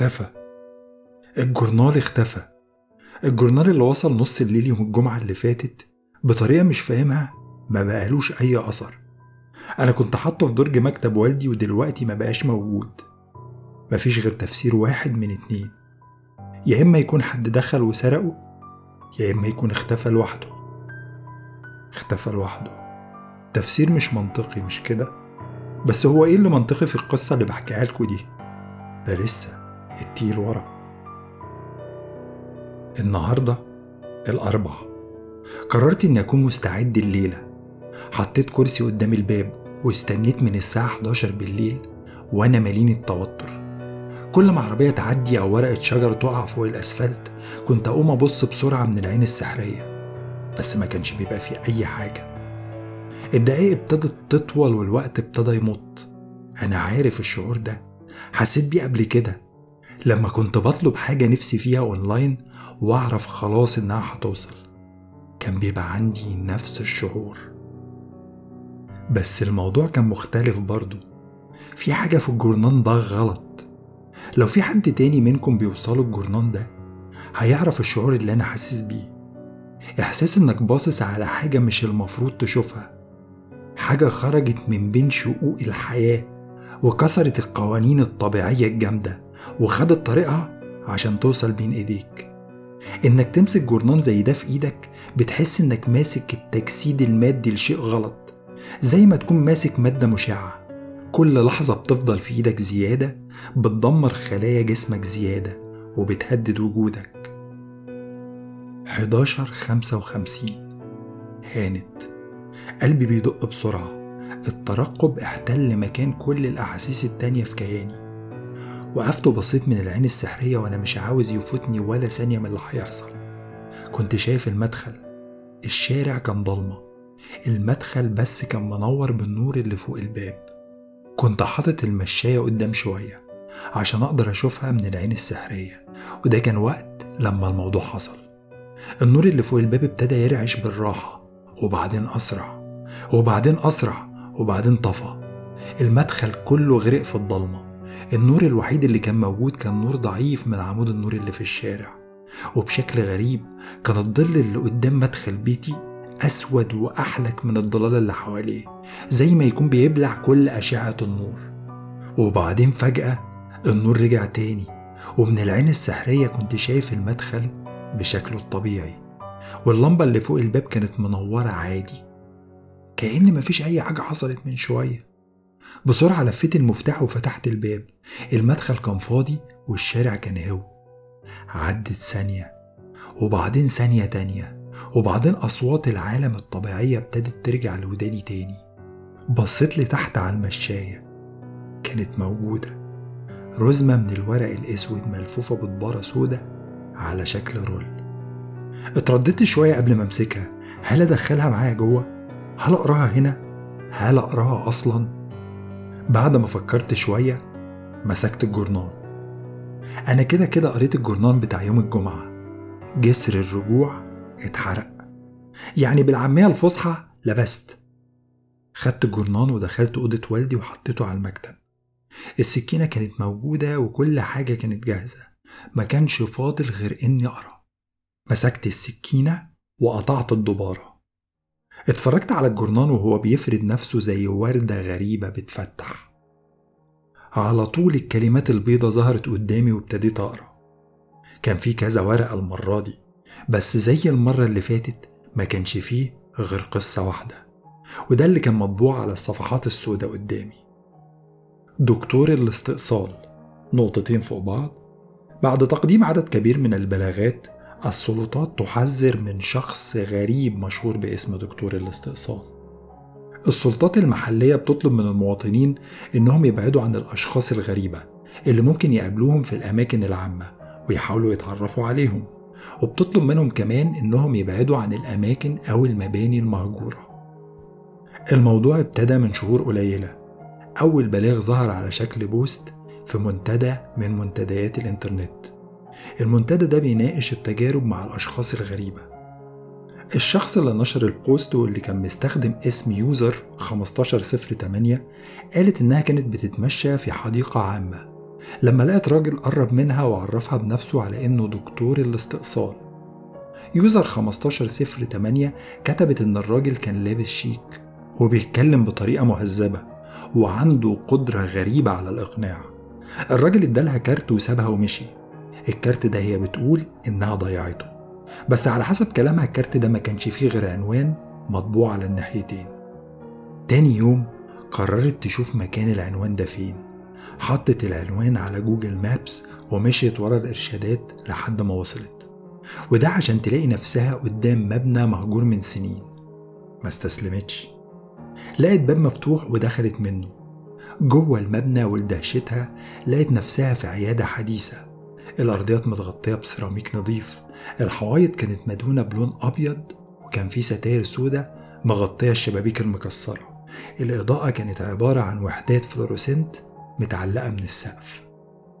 اختفى. الجورنال اختفى. الجورنال اللي وصل نص الليل يوم الجمعة اللي فاتت بطريقة مش فاهمها ما بقالوش أي أثر. أنا كنت حاطه في درج مكتب والدي ودلوقتي ما بقاش موجود. مفيش غير تفسير واحد من اتنين. يا إما يكون حد دخل وسرقه يا إما يكون اختفى لوحده. اختفى لوحده. تفسير مش منطقي مش كده؟ بس هو إيه اللي منطقي في القصة اللي بحكيها لكم دي؟ ده لسه. التيل ورا. النهاردة الأربع قررت إني أكون مستعد الليلة حطيت كرسي قدام الباب واستنيت من الساعة 11 بالليل وأنا ماليني التوتر. كل ما عربية تعدي أو ورقة شجر تقع فوق الأسفلت كنت أقوم أبص بسرعة من العين السحرية بس ما كانش بيبقى فيه أي حاجة. الدقايق ابتدت تطول والوقت ابتدى يمط. أنا عارف الشعور ده. حسيت بيه قبل كده. لما كنت بطلب حاجة نفسي فيها أونلاين وأعرف خلاص إنها هتوصل كان بيبقى عندي نفس الشعور. بس الموضوع كان مختلف برضه في حاجة في الجورنان ده غلط. لو في حد تاني منكم بيوصله الجورنان ده هيعرف الشعور اللي أنا حاسس بيه. إحساس إنك باصص على حاجة مش المفروض تشوفها. حاجة خرجت من بين شقوق الحياة وكسرت القوانين الطبيعية الجامدة. وخدت طريقها عشان توصل بين إيديك. إنك تمسك جورنان زي ده في إيدك بتحس إنك ماسك التجسيد المادي لشيء غلط زي ما تكون ماسك مادة مشعة. كل لحظة بتفضل في إيدك زيادة بتدمر خلايا جسمك زيادة وبتهدد وجودك. 11 55 هانت. قلبي بيدق بسرعة. الترقب احتل مكان كل الأحاسيس التانية في كياني. وقفت وبصيت من العين السحرية وأنا مش عاوز يفوتني ولا ثانية من اللي هيحصل. كنت شايف المدخل. الشارع كان ضلمة. المدخل بس كان منور بالنور اللي فوق الباب. كنت حاطط المشاية قدام شوية عشان أقدر أشوفها من العين السحرية وده كان وقت لما الموضوع حصل. النور اللي فوق الباب ابتدى يرعش بالراحة وبعدين أسرع وبعدين أسرع وبعدين طفى. المدخل كله غرق في الضلمة. النور الوحيد اللي كان موجود كان نور ضعيف من عمود النور اللي في الشارع. وبشكل غريب كان الظل اللي قدام مدخل بيتي أسود وأحلك من الضلال اللي حواليه زي ما يكون بيبلع كل أشعة النور. وبعدين فجأة النور رجع تاني ومن العين السحرية كنت شايف المدخل بشكله الطبيعي. واللمبة اللي فوق الباب كانت منورة عادي كأن مفيش أي حاجة حصلت من شوية. بسرعة لفيت المفتاح وفتحت الباب. المدخل كان فاضي والشارع كان هو عدت ثانية وبعدين ثانية تانية وبعدين أصوات العالم الطبيعية ابتدت ترجع لوداني تاني. بصيت لتحت على المشاية كانت موجودة. رزمة من الورق الأسود ملفوفة بطبارة سودة على شكل رول. اترددت شوية قبل ما أمسكها. هل أدخلها معايا جوه؟ هل أقراها هنا؟ هل أقراها أصلا؟ بعد ما فكرت شوية مسكت الجورنال أنا كده كده قريت الجورنال بتاع يوم الجمعة. جسر الرجوع اتحرق. يعني بالعامية الفصحى لبست. خدت الجورنال ودخلت أوضة والدي وحطيته على المكتب. السكينة كانت موجودة وكل حاجة كانت جاهزة. ما كانش فاضل غير إني أقرأ. مسكت السكينة وقطعت الدبارة. اتفرجت على الجورنان وهو بيفرد نفسه زي وردة غريبة بتفتح. على طول الكلمات البيضة ظهرت قدامي وابتديت أقرأ. كان في كذا ورقة المرة دي بس زي المرة اللي فاتت ما كانش فيه غير قصة واحدة وده اللي كان مطبوع على الصفحات السوداء قدامي. دكتور الاستئصال نقطتين فوق بعض بعد تقديم عدد كبير من البلاغات السلطات تحذر من شخص غريب مشهور باسم دكتور الاستئصال. السلطات المحلية بتطلب من المواطنين إنهم يبعدوا عن الأشخاص الغريبة اللي ممكن يقابلوهم في الأماكن العامة ويحاولوا يتعرفوا عليهم وبتطلب منهم كمان إنهم يبعدوا عن الأماكن أو المباني المهجورة. الموضوع ابتدى من شهور قليلة. أول بلاغ ظهر على شكل بوست في منتدى من منتديات الإنترنت. المنتدى ده بيناقش التجارب مع الأشخاص الغريبة. الشخص اللي نشر ال post واللي كان مستخدم اسم user 1508 قالت إنها كانت بتتمشى في حديقة عامة. لما لقت راجل قرب منها وعرفها بنفسه على إنه دكتور الاستئصال. user 1508 كتبت إن الراجل كان لابس شيك وبيتكلم بطريقة مهذبة وعنده قدرة غريبة على الإقناع. الراجل ادالها كارت وسابها ومشي. الكارت ده هي بتقول إنها ضيعته. بس على حسب كلامها الكارت ده ما كانش فيه غير عنوان مطبوع على الناحيتين. تاني يوم قررت تشوف مكان العنوان ده فين. حطت العنوان على جوجل مابس ومشيت ورا الإرشادات لحد ما وصلت. وده عشان تلاقي نفسها قدام مبنى مهجور من سنين. ما استسلمتش. لقت باب مفتوح ودخلت منه. جوه المبنى ولدهشتها لقت نفسها في عيادة حديثة. الأرضيات متغطية بسيراميك نظيف الحوايط كانت مدهونة بلون أبيض وكان في ستاير سودة مغطية الشبابيك المكسرة. الإضاءة كانت عبارة عن وحدات fluorescent متعلقة من السقف.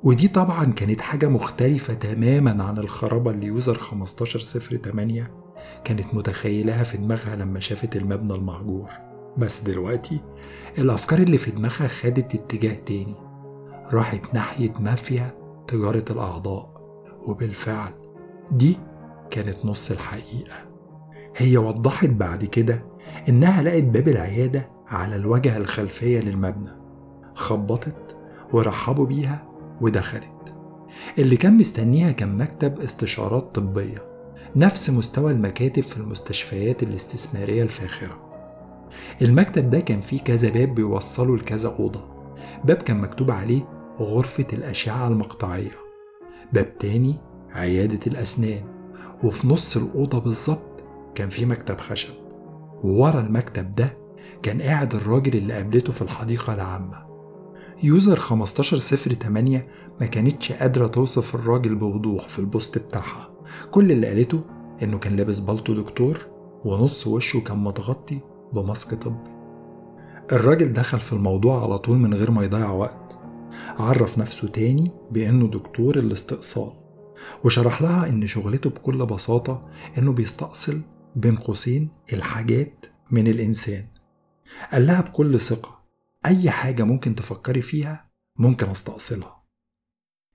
ودي طبعا كانت حاجة مختلفة تماما عن الخرابة اللي user 1508 كانت متخيلها في دماغها لما شافت المبنى المهجور بس دلوقتي الأفكار اللي في دماغها خدت اتجاه تاني. راحت ناحية مافيا تجارة الأعضاء وبالفعل دي كانت نص الحقيقة. هي وضحت بعد كده إنها لقت باب العيادة على الواجهة الخلفية للمبنى خبطت ورحبوا بيها ودخلت. اللي كان مستنيها كان مكتب استشارات طبية نفس مستوى المكاتب في المستشفيات الاستثمارية الفاخرة. المكتب ده كان فيه كذا باب بيوصلوا لكذا أوضة. باب كان مكتوب عليه غرفة الأشعة المقطعية. باب تاني عيادة الأسنان. وفي نص الأوضة بالظبط كان في مكتب خشب. وورا المكتب ده كان قاعد الراجل اللي قابلته في الحديقة العامة. يوزر 1508 ما كانتش قادرة توصف الراجل بوضوح في البوست بتاعها. كل اللي قالته إنه كان لابس بالطو دكتور ونص وشه كان متغطي بماسك طبي. الراجل دخل في الموضوع على طول من غير ما يضيع وقت. عرف نفسه تاني بأنه دكتور الاستئصال وشرح لها إن شغلته بكل بساطة إنه بيستأصل بين قوسين الحاجات من الإنسان. قال لها بكل ثقة أي حاجة ممكن تفكري فيها ممكن أستأصلها.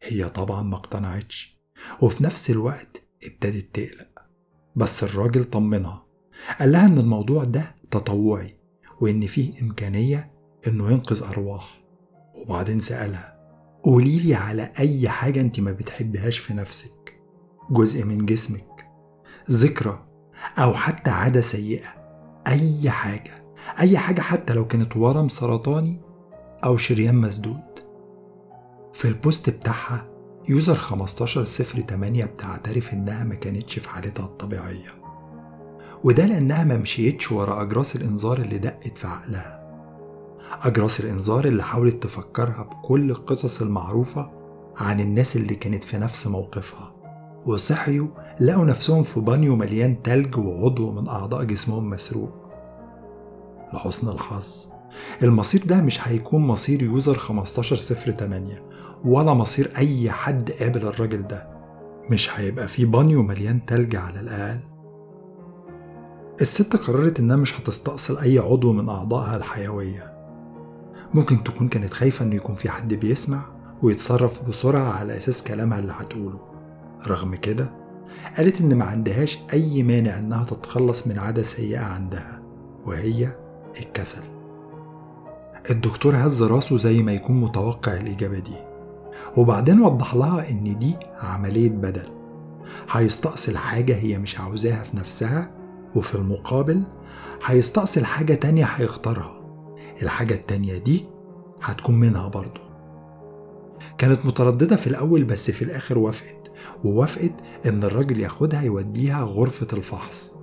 هي طبعا ما اقتنعتش وفي نفس الوقت ابتدت تقلق. بس الراجل طمنها قال لها إن الموضوع ده تطوعي وإن فيه إمكانية إنه ينقذ أرواح. وبعدين سألها قوليلي على أي حاجة أنت ما بتحبهاش في نفسك؟ جزء من جسمك ذكرى أو حتى عادة سيئة أي حاجة أي حاجة حتى لو كانت ورم سرطاني أو شريان مسدود. في ال post بتاعها user 1508 بتعترف إنها ما كانتش في حالتها الطبيعية. وده لأنها ما مشيتش ورا أجراس الإنذار اللي دقت في عقلها. أجراس الإنذار اللي حاولت تفكرها بكل القصص المعروفة عن الناس اللي كانت في نفس موقفها وصحيوا لقوا نفسهم في بانيو مليان تلج وعضو من أعضاء جسمهم مسروق. لحسن الحظ المصير ده مش هيكون مصير user 1508 ولا مصير أي حد قابل الراجل ده. مش هيبقى في بانيو مليان تلج على الأقل. الست قررت إنها مش هتستأصل أي عضو من أعضائها الحيوية. ممكن تكون كانت خايفة إن يكون في حد بيسمع ويتصرف بسرعة على أساس كلامها اللي هتقوله. رغم كده قالت إن ما عندهاش أي مانع إنها تتخلص من عادة سيئة عندها وهي الكسل. الدكتور هز راسه زي ما يكون متوقع الإجابة دي وبعدين وضح لها إن دي عملية بدل. هيستأصل حاجة هي مش عاوزاها في نفسها وفي المقابل هيستأصل حاجة تانية هيختارها. الحاجة التانية دي هتكون منها برضه كانت مترددة في الأول بس في الآخر وافقت ووافقت إن الراجل ياخدها يوديها غرفة الفحص.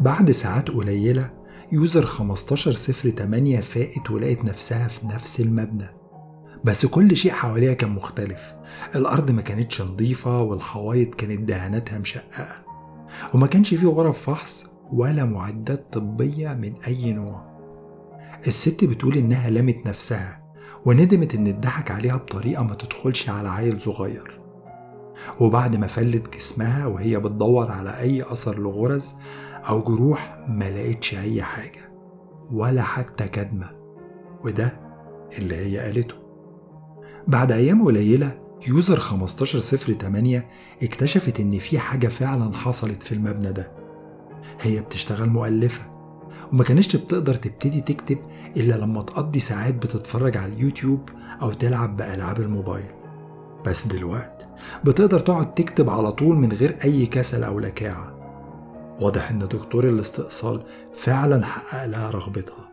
بعد ساعات قليلة يوزر 1508 فاقت ولقت نفسها في نفس المبنى. بس كل شيء حواليها كان مختلف. الأرض ما كانتش نظيفة والحوايط كانت دهاناتها مشققة. وما كانش فيه غرف فحص ولا معدات طبية من أي نوع. الست بتقول إنها لمت نفسها وندمت إن اتضحك عليها بطريقة ما تدخلش على عيل صغير. وبعد ما فلت جسمها وهي بتدور على أي أثر لغرز أو جروح ما لقيتش أي حاجة ولا حتى كدمة. وده اللي هي قالته. بعد أيام قليلة يوزر 1508 اكتشفت إن في حاجة فعلا حصلت في المبنى ده. هي بتشتغل مؤلفة. وما كانتش بتقدر تبتدي تكتب إلا لما تقضي ساعات بتتفرج على اليوتيوب أو تلعب بألعاب الموبايل. بس دلوقت بتقدر تقعد تكتب على طول من غير أي كسل أو لكاعة. واضح إن دكتور الاستئصال فعلا حقق لها رغبتها.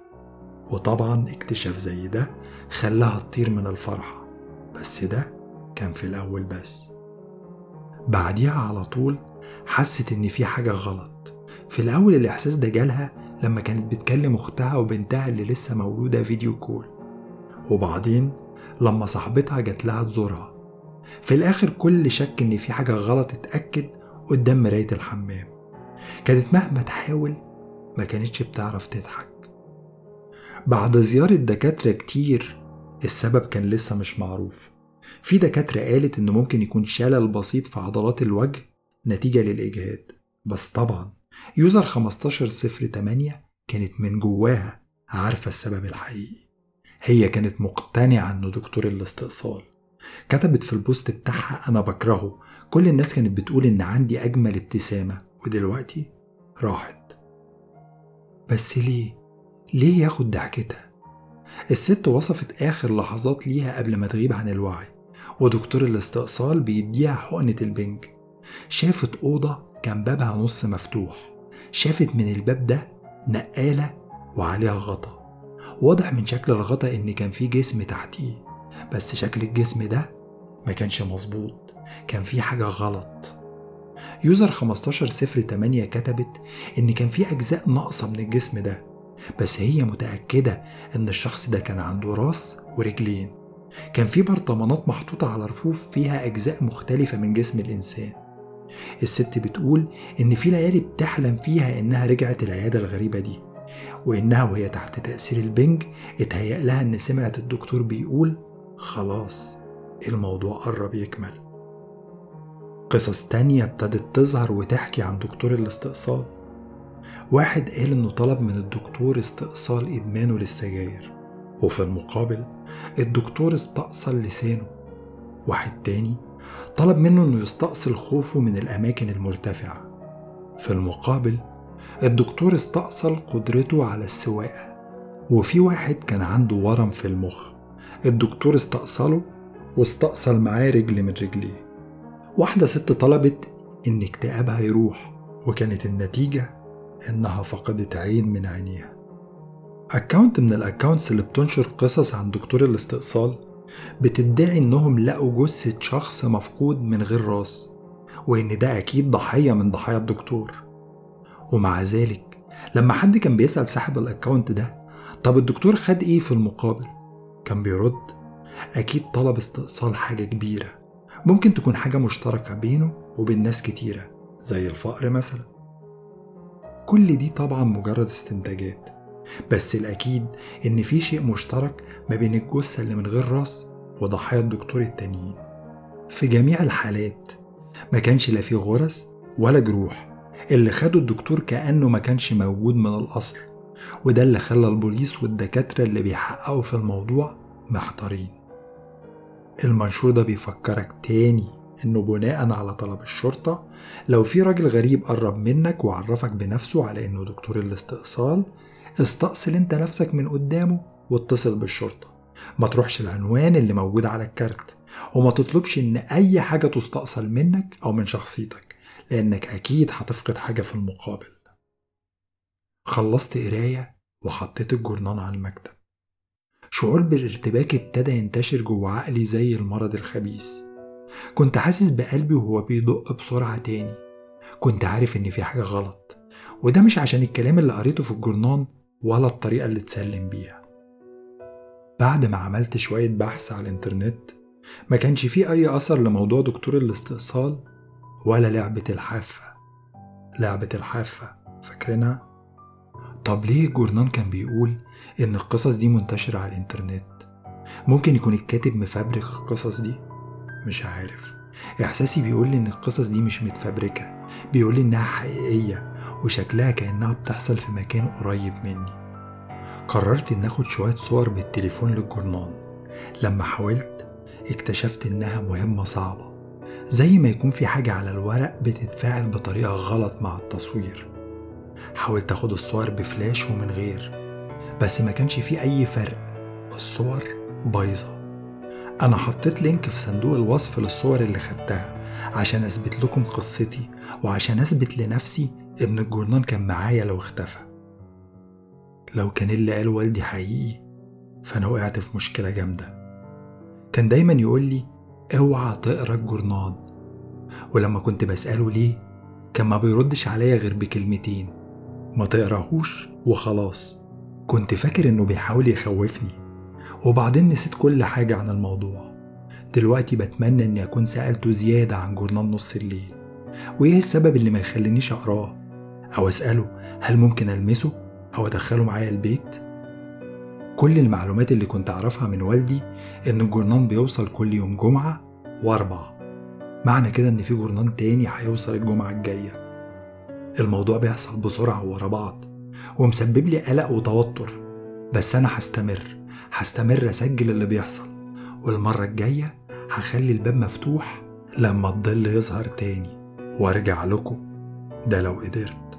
وطبعا اكتشاف زي ده خلاها تطير من الفرحة. بس ده كان في الأول بس. بعديها على طول حست إن في حاجة غلط. في الأول الإحساس ده جالها لما كانت بتكلم أختها وبنتها اللي لسه مولودة فيديو كول. وبعدين لما صاحبتها جات لها تزورها. في الآخر كل شك إن في حاجة غلط اتأكد قدام مراية الحمام. كانت مهما تحاول ما كانتش بتعرف تضحك. بعد زيارة دكاترة كتير السبب كان لسه مش معروف. في دكاترة قالت إنه ممكن يكون شلل بسيط في عضلات الوجه نتيجة للإجهاد. بس طبعا user 1508 كانت من جواها عارفة السبب الحقيقي. هي كانت مقتنعة إنه دكتور الاستئصال. كتبت في ال post بتاعها أنا بكرهه. كل الناس كانت بتقول إن عندي أجمل ابتسامة ودلوقتي راحت. بس ليه؟ ليه ياخد ضحكتها؟ الست وصفت آخر لحظات ليها قبل ما تغيب عن الوعي ودكتور الاستئصال بيديها حقنة البنج. شافت أوضة كان بابها نص مفتوح شافت من الباب ده نقالة وعليها غطا. واضح من شكل الغطا إن كان في جسم تحتيه بس شكل الجسم ده ما كانش مظبوط كان في حاجة غلط. يوزر 1508 كتبت إن كان في أجزاء ناقصة من الجسم ده بس هي متأكدة إن الشخص ده كان عنده راس ورجلين. كان في برطمانات محطوطة على رفوف فيها أجزاء مختلفة من جسم الإنسان. الست بتقول إن في ليالي بتحلم فيها إنها رجعت العيادة الغريبة دي وإنها وهي تحت تأثير البنج اتهيأ لها إن سمعت الدكتور بيقول خلاص الموضوع قرب يكمل. قصص تانية ابتدت تظهر وتحكي عن دكتور الاستئصال. واحد قال إنه طلب من الدكتور استئصال إدمانه للسجاير وفي المقابل الدكتور استأصل لسانه. واحد تاني طلب منه إنه يستأصل خوفه من الأماكن المرتفعة. في المقابل الدكتور استأصل قدرته على السواقة. وفي واحد كان عنده ورم في المخ. الدكتور استأصله واستأصل معاه رجل من رجليه. واحدة ست طلبت إن اكتئابها يروح وكانت النتيجة إنها فقدت عين من عينيها. account من ال accounts اللي بتنشر قصص عن دكتور الاستئصال بتدعي إنهم لقوا جثة شخص مفقود من غير راس وإن ده أكيد ضحية من ضحايا الدكتور. ومع ذلك لما حد كان بيسأل صاحب الأكاونت ده طب الدكتور خد إيه في المقابل؟ كان بيرد أكيد طلب استئصال حاجة كبيرة ممكن تكون حاجة مشتركة بينه وبين ناس كتيرة زي الفقر مثلا. كل دي طبعا مجرد استنتاجات. بس الأكيد إن في شيء مشترك ما بين الجثة اللي من غير رأس وضحايا الدكتور التانيين. في جميع الحالات ما كانش لا في غرز ولا جروح. اللي خدوا الدكتور كأنه ما كانش موجود من الأصل. وده اللي خلى البوليس والدكاترة اللي بيحققوا في الموضوع محتارين. المنشور ده بيفكرك تاني إنه بناء على طلب الشرطة لو في راجل غريب قرب منك وعرفك بنفسه على إنه دكتور الاستئصال استأصل انت نفسك من قدامه واتصل بالشرطة. ما تروحش العنوان اللي موجود على الكارت وما تطلبش ان اي حاجة تستأصل منك أو من شخصيتك لانك أكيد هتفقد حاجة في المقابل. خلصت قراية وحطيت الجورنال على المكتب. شعور بالارتباك ابتدى ينتشر جوه عقلي زي المرض الخبيث. كنت حاسس بقلبي وهو بيدق بسرعة تاني. كنت عارف إن في حاجة غلط وده مش عشان الكلام اللي قريته في الجورنان ولا الطريقة اللي اتسلم بيها. بعد ما عملت شوية بحث على الإنترنت ما كانش فيه أي أثر لموضوع دكتور الاستئصال ولا لعبة الحافة. لعبة الحافة فاكرينها؟ طب ليه الجورنان كان بيقول إن القصص دي منتشرة على الإنترنت؟ ممكن يكون الكاتب مفبرك القصص دي؟ مش عارف. إحساسي بيقول لي إن القصص دي مش متفبركة بيقول لي إنها حقيقية. وشكلها كأنها بتحصل في مكان قريب مني. قررت إن آخد شوية صور بالتليفون للجورنان لما حاولت اكتشفت إنها مهمة صعبة. زي ما يكون في حاجة على الورق بتتفاعل بطريقة غلط مع التصوير. حاولت أخد الصور بفلاش ومن غير. بس ما كانش فيه أي فرق. الصور بايظة. أنا حطيت لينك في صندوق الوصف للصور اللي خدتها عشان أثبت لكم قصتي وعشان أثبت لنفسي إن الجورنان كان معايا لو اختفى. لو كان اللي قاله والدي حقيقي فأنا وقعت في مشكلة جامدة. كان دايما يقول لي أوعى تقرأ الجورنان. ولما كنت بسأله ليه كان ما بيردش عليا غير بكلمتين ما تقرأهوش وخلاص. كنت فاكر إنه بيحاول يخوفني. وبعدين نسيت كل حاجة عن الموضوع. دلوقتي بتمنى إني أكون سألته زيادة عن جورنال نص الليل. وإيه السبب اللي ما يخلينيش أقرأه؟ أو أسأله هل ممكن ألمسه أو أدخله معايا البيت؟ كل المعلومات اللي كنت أعرفها من والدي إن الجورنان بيوصل كل يوم جمعة واربع معنى كده إن في جورنان تاني هيوصل الجمعة الجاية. الموضوع بيحصل بسرعة ورا بعض ومسبب لي قلق وتوتر. بس أنا هستمر هستمر أسجل اللي بيحصل. والمرة الجاية هخلي الباب مفتوح لما الظل يظهر تاني وأرجع لكم. ده لو قدرت.